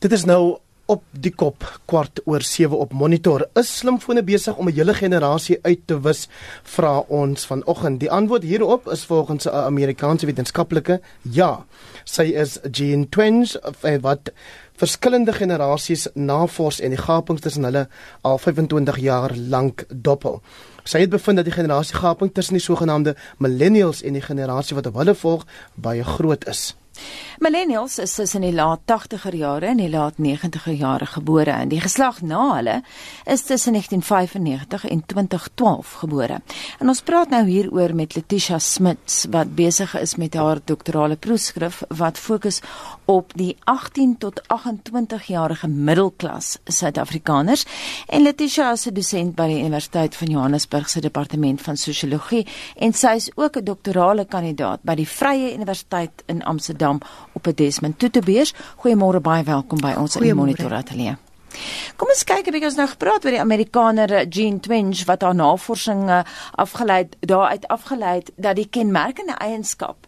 Dit is nou op die kop kwart oor 7 op monitor. Is slimfone besig om 'n hele generasie uit te wis? Vra ons vanoggend. Die antwoord hierop is volgens 'n Amerikaanse wetenskaplike ja. Sy is Jean Twenge wat verskillende generasies navors en die gapings tussen hulle al 25 jaar lank doppel. Sy het bevind dat die generasiegaping tussen die sogenaamde millennials en die generasie wat op hulle volg baie groot is. Millennials is tussen die laat 80er jare en die laat 90er jare gebore en die geslag na hulle is tussen 1995 en 2012 gebore. En ons praat nou hieroor met Letitia Smits wat besig is met haar doktorale proefskrif wat fokus op die 18 tot 28 jarige middelklas Suid-Afrikaners. En Letitia is 'n dosent by die Universiteit van Johannesburg se departement van sosiologie en sy is ook 'n doktorale kandidaat by die Vrye Universiteit in Amsterdam op 'n Desmond Tutu beurs. Goeiemôre baie welkom by ons in die Monitor Ateljee. Kom ons kyk 'n bietjie ons nou gepraat oor die Amerikaner Jean Twenge wat haar navorsing eh, afgelei daaruit afgelei het dat die kenmerkende eienskap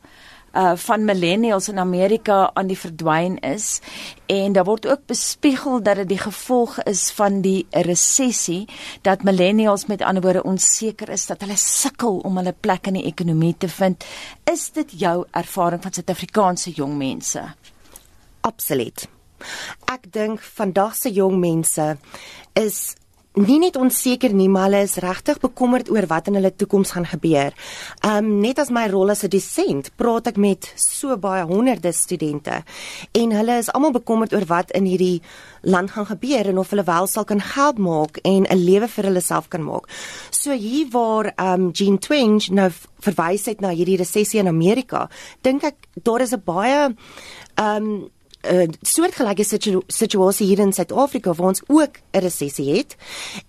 uh van millennials in Amerika aan die verdwyn is en daar word ook bespiegel dat dit die gevolg is van die resessie dat millennials met ander woorde onseker is dat hulle sukkel om hulle plek in die ekonomie te vind. Is dit jou ervaring van Suid-Afrikaanse jong mense? Absoluut. Ek dink vandag se jong mense is nie net onseker nie, maar hulle is regtig bekommerd oor wat in hulle toekoms gaan gebeur. Um net as my rol as 'n dosent, praat ek met so baie honderde studente en hulle is almal bekommerd oor wat in hierdie land gaan gebeur en of hulle wel sal kan geld maak en 'n lewe vir hulle self kan maak. So hier waar um Jean Twenge nou verwys het na hierdie resessie in Amerika, dink ek daar is 'n baie um 'n uh, soortgelyke situ situasie hier in Suid-Afrika waar ons ook 'n resessie het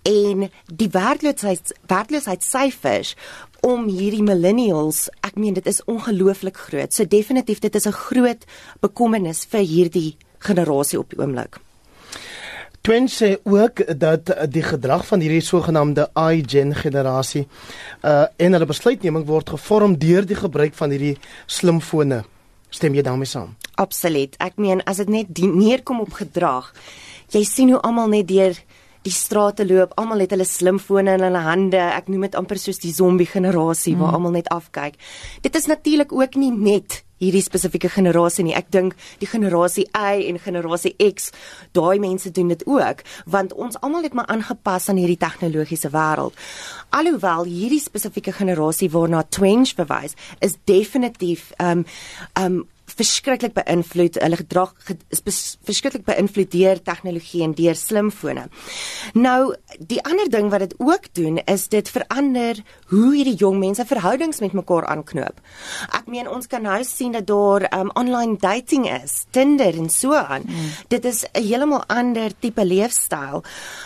en die werkloosheid werkloosheidssyfers om hierdie millennials, ek meen dit is ongelooflik groot. So definitief dit is 'n groot bekommernis vir hierdie generasie op die oomblik. Twin sê ook dat die gedrag van hierdie sogenaamde iGen generasie uh en hulle besluitneming word gevorm deur die gebruik van hierdie slimfone. Stem jy daarmee saam? Absoluut. Ek meen as dit net neerkom op gedrag. Jy sien hoe almal net deur die strate loop, almal het hulle slimfone in hulle hande. Ek noem dit amper soos die zombie generasie waar mm. almal net afkyk. Dit is natuurlik ook nie net hierdie spesifieke generasie nie. Ek dink die generasie Y en generasie X, daai mense doen dit ook want ons almal het maar aangepas aan hierdie tegnologiese wêreld. Alhoewel hierdie spesifieke generasie waarna Twenge verwys, is definitief ehm um, ehm um, verskriklik beïnvloed hulle gedrag is verskriklik beïnvloed deur tegnologie en deur slimfone. Nou die ander ding wat dit ook doen is dit verander hoe hierdie jong mense verhoudings met mekaar aanknoop. Ek meen ons kan nou sien dat daar um, online dating is, Tinder en so aan. Mm. Dit is 'n heeltemal ander tipe leefstyl.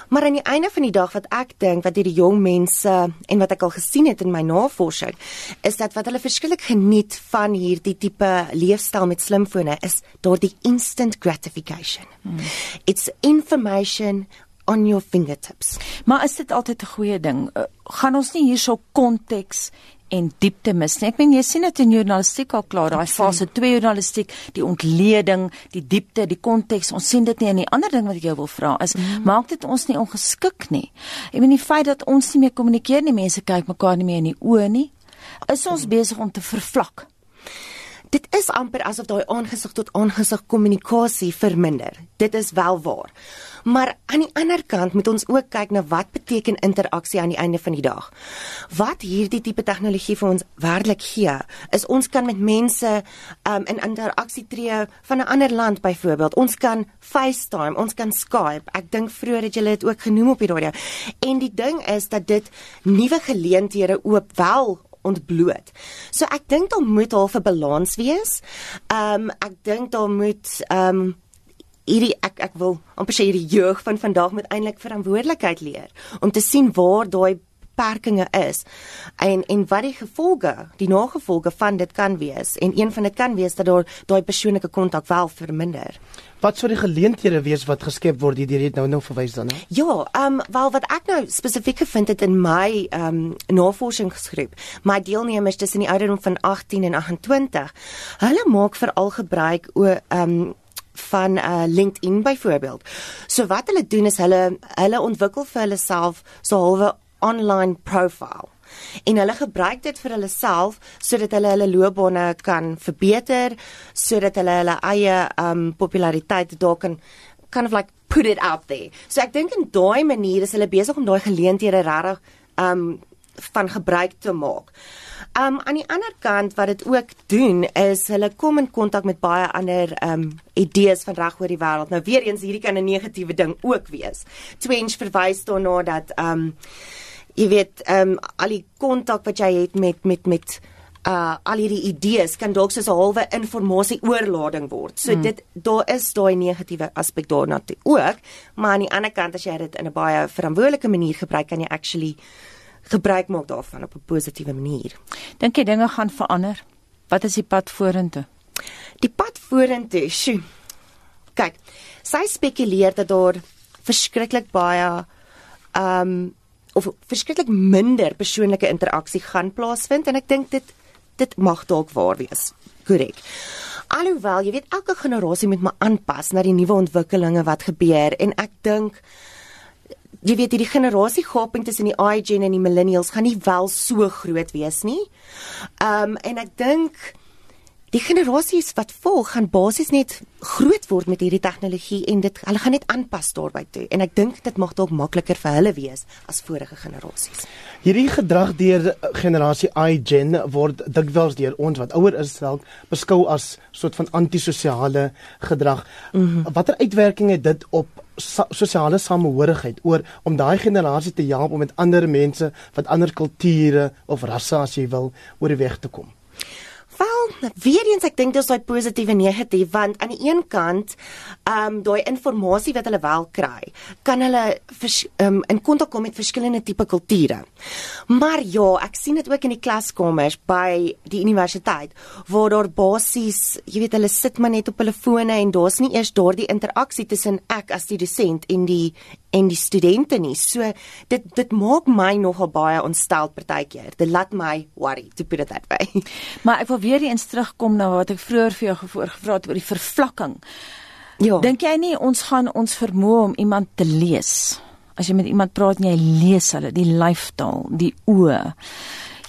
Maar aan die einde van die dag wat ek dink wat hierdie jong mense en wat ek al gesien het in my navorsing is dat wat hulle verskillik geniet van hierdie tipe leefstyl stel met slimfone is daardie instant gratification. Hmm. It's information on your fingertips. Maar is dit altyd 'n goeie ding? Uh, gaan ons nie hierso konteks en diepte mis nie. Ek meen jy sien dit in journalistiek al klaar, daai fase 2 journalistiek, die ontleding, die diepte, die konteks. Ons sien dit nie in die ander ding wat ek jou wil vra is, mm. maak dit ons nie ongeskik nie. Ek meen die feit dat ons nie meer kommunikeer nie, mense kyk mekaar nie meer in die oë nie, is ons besig om te vervlak dit is amper asof daai aangesig tot aangesig kommunikasie verminder. Dit is wel waar. Maar aan die ander kant moet ons ook kyk na wat beteken interaksie aan die einde van die dag. Wat hierdie tipe tegnologie vir ons werklik gee, is ons kan met mense um, in interaksie tree van 'n ander land byvoorbeeld. Ons kan FaceTime, ons kan Skype. Ek dink vroeër het julle dit ook genoem op die radio. En die ding is dat dit nuwe geleenthede oop wel ontbloot. So ek dink daar moet half 'n balans wees. Ehm um, ek dink daar moet ehm um, hierdie ek ek wil amper sê hierdie jeug van vandag moet eintlik verantwoordelikheid leer om te sien waar daai beperkings is en en wat die gevolge, die nagevolge van dit kan wees en een van dit kan wees dat daar daai persoonlike kontak wel verminder. Wat sou die geleenthede wees wat geskep word hierdeur het nou nou verwys dan? Ja, ehm um, wel wat ek nou spesifiek gevind het in my ehm um, navorsingsgroep, my deelnemers tussen die ouderdom van 18 en 28, hulle maak veral gebruik o ehm um, van uh LinkedIn byvoorbeeld. So wat hulle doen is hulle hulle ontwikkel vir hulle self so halwe online profile en hulle gebruik dit vir hulle self sodat hulle hulle loopbane kan verbeter sodat hulle hulle eie um populariteit daar kan kind of like put it out there. So ek dink in daai manier is hulle besig om daai geleenthede regtig um van gebruik te maak. Um aan die ander kant wat dit ook doen is hulle kom in kontak met baie ander um idees van reg oor die wêreld. Nou weer eens hierdie kan 'n negatiewe ding ook wees. Twenge verwys daarna dat um jy weet um al die kontak wat jy het met met met uh al hierdie idees kan dalk soos 'n halwe informasie oorlading word. So mm. dit daar is daai negatiewe aspek daarna toe ook, maar aan die ander kant as jy dit in 'n baie verantwoordelike manier gebruik kan jy actually gebruik maak daarvan op 'n positiewe manier. Dink jy dinge gaan verander? Wat is die pad vorentoe? Die pad vorentoe, sjoe. Kyk, sy spekuleer dat daar verskriklik baie ehm um, of verskriklik minder persoonlike interaksie gaan plaasvind en ek dink dit dit mag dalk waar wees. Korrek. Alhoewel, jy weet elke generasie moet maar aanpas na die nuwe ontwikkelinge wat gebeur en ek dink jy weet hierdie generasie gaping tussen die iGen en die millennials gaan nie wel so groot wees nie. Um en ek dink die generasies wat volg gaan basies net groot word met hierdie tegnologie en dit hulle gaan net aanpas daarbey toe en ek dink dit mag dalk makliker vir hulle wees as vorige generasies. Hierdie gedrag deur generasie iGen word dikwels deur ons wat ouer is dalk beskou as soort van antisosiale gedrag. Mm -hmm. Watter uitwerking het dit op sosiale samehorigheid oor om daai generasie te help om met ander mense wat ander kulture of rasse as jy wil oor die weg te kom. Wel, weer eens ek dink dis daai positief en negatief want aan die een kant, ehm um, daai inligting wat hulle wel kry, kan hulle um, in kontak kom met verskillende tipe kulture. Maar ja, ek sien dit ook in die klaskamers by die universiteit waar daar basies, jy weet hulle sit maar net op hulle fone en daar's nie eers daardie interaksie tussen ek as die dosent en die en die studente nie. So dit dit maak my nogal baie ontstel partykeer. Dit laat my worry to put it that way. Maar ek wil weer eens terugkom na wat ek vroeër vir jou gevra het oor die vervlakking. Ja. Dink jy nie ons gaan ons vermoë om iemand te lees? As jy met iemand praat en jy lees hulle, die lyfstaal, die oë,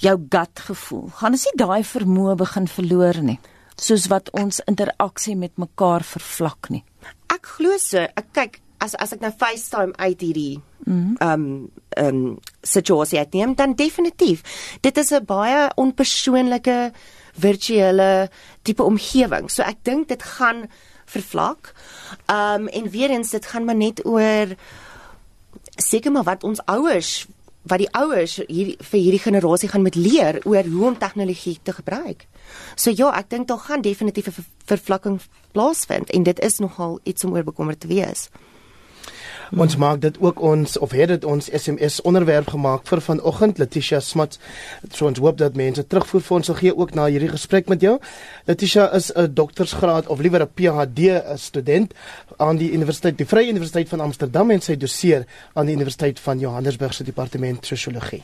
jou gut gevoel, gaan ons nie daai vermoë begin verloor nie, soos wat ons interaksie met mekaar vervlak nie. Ek glo so. Ek kyk as as ek nou FaceTime uit hierdie ehm um, ehm um, situasie uitneem, dan definitief. Dit is 'n baie onpersoonlike virtuele tipe omgewing. So ek dink dit gaan vervlak. Um en weer eens dit gaan maar net oor seker maar wat ons ouers wat die ouers hier vir hierdie generasie gaan met leer oor hoe om tegnologie te gebruik. So ja, ek dink daar gaan definitief 'n vervlakking plaasvind en dit is nogal iets om oor bekommerd te wees. Ons maak dit ook ons of het dit ons SMS onderwerp gemaak vir vanoggend Letitia Smuts. So ons hoop dat mense terugvoer vir ons sal gee ook na hierdie gesprek met jou. Letitia is 'n doktorsgraad of liewer 'n PhD student aan die Universiteit die Vrye Universiteit van Amsterdam en sy doseer aan die Universiteit van Johannesburg se departement sosiologie.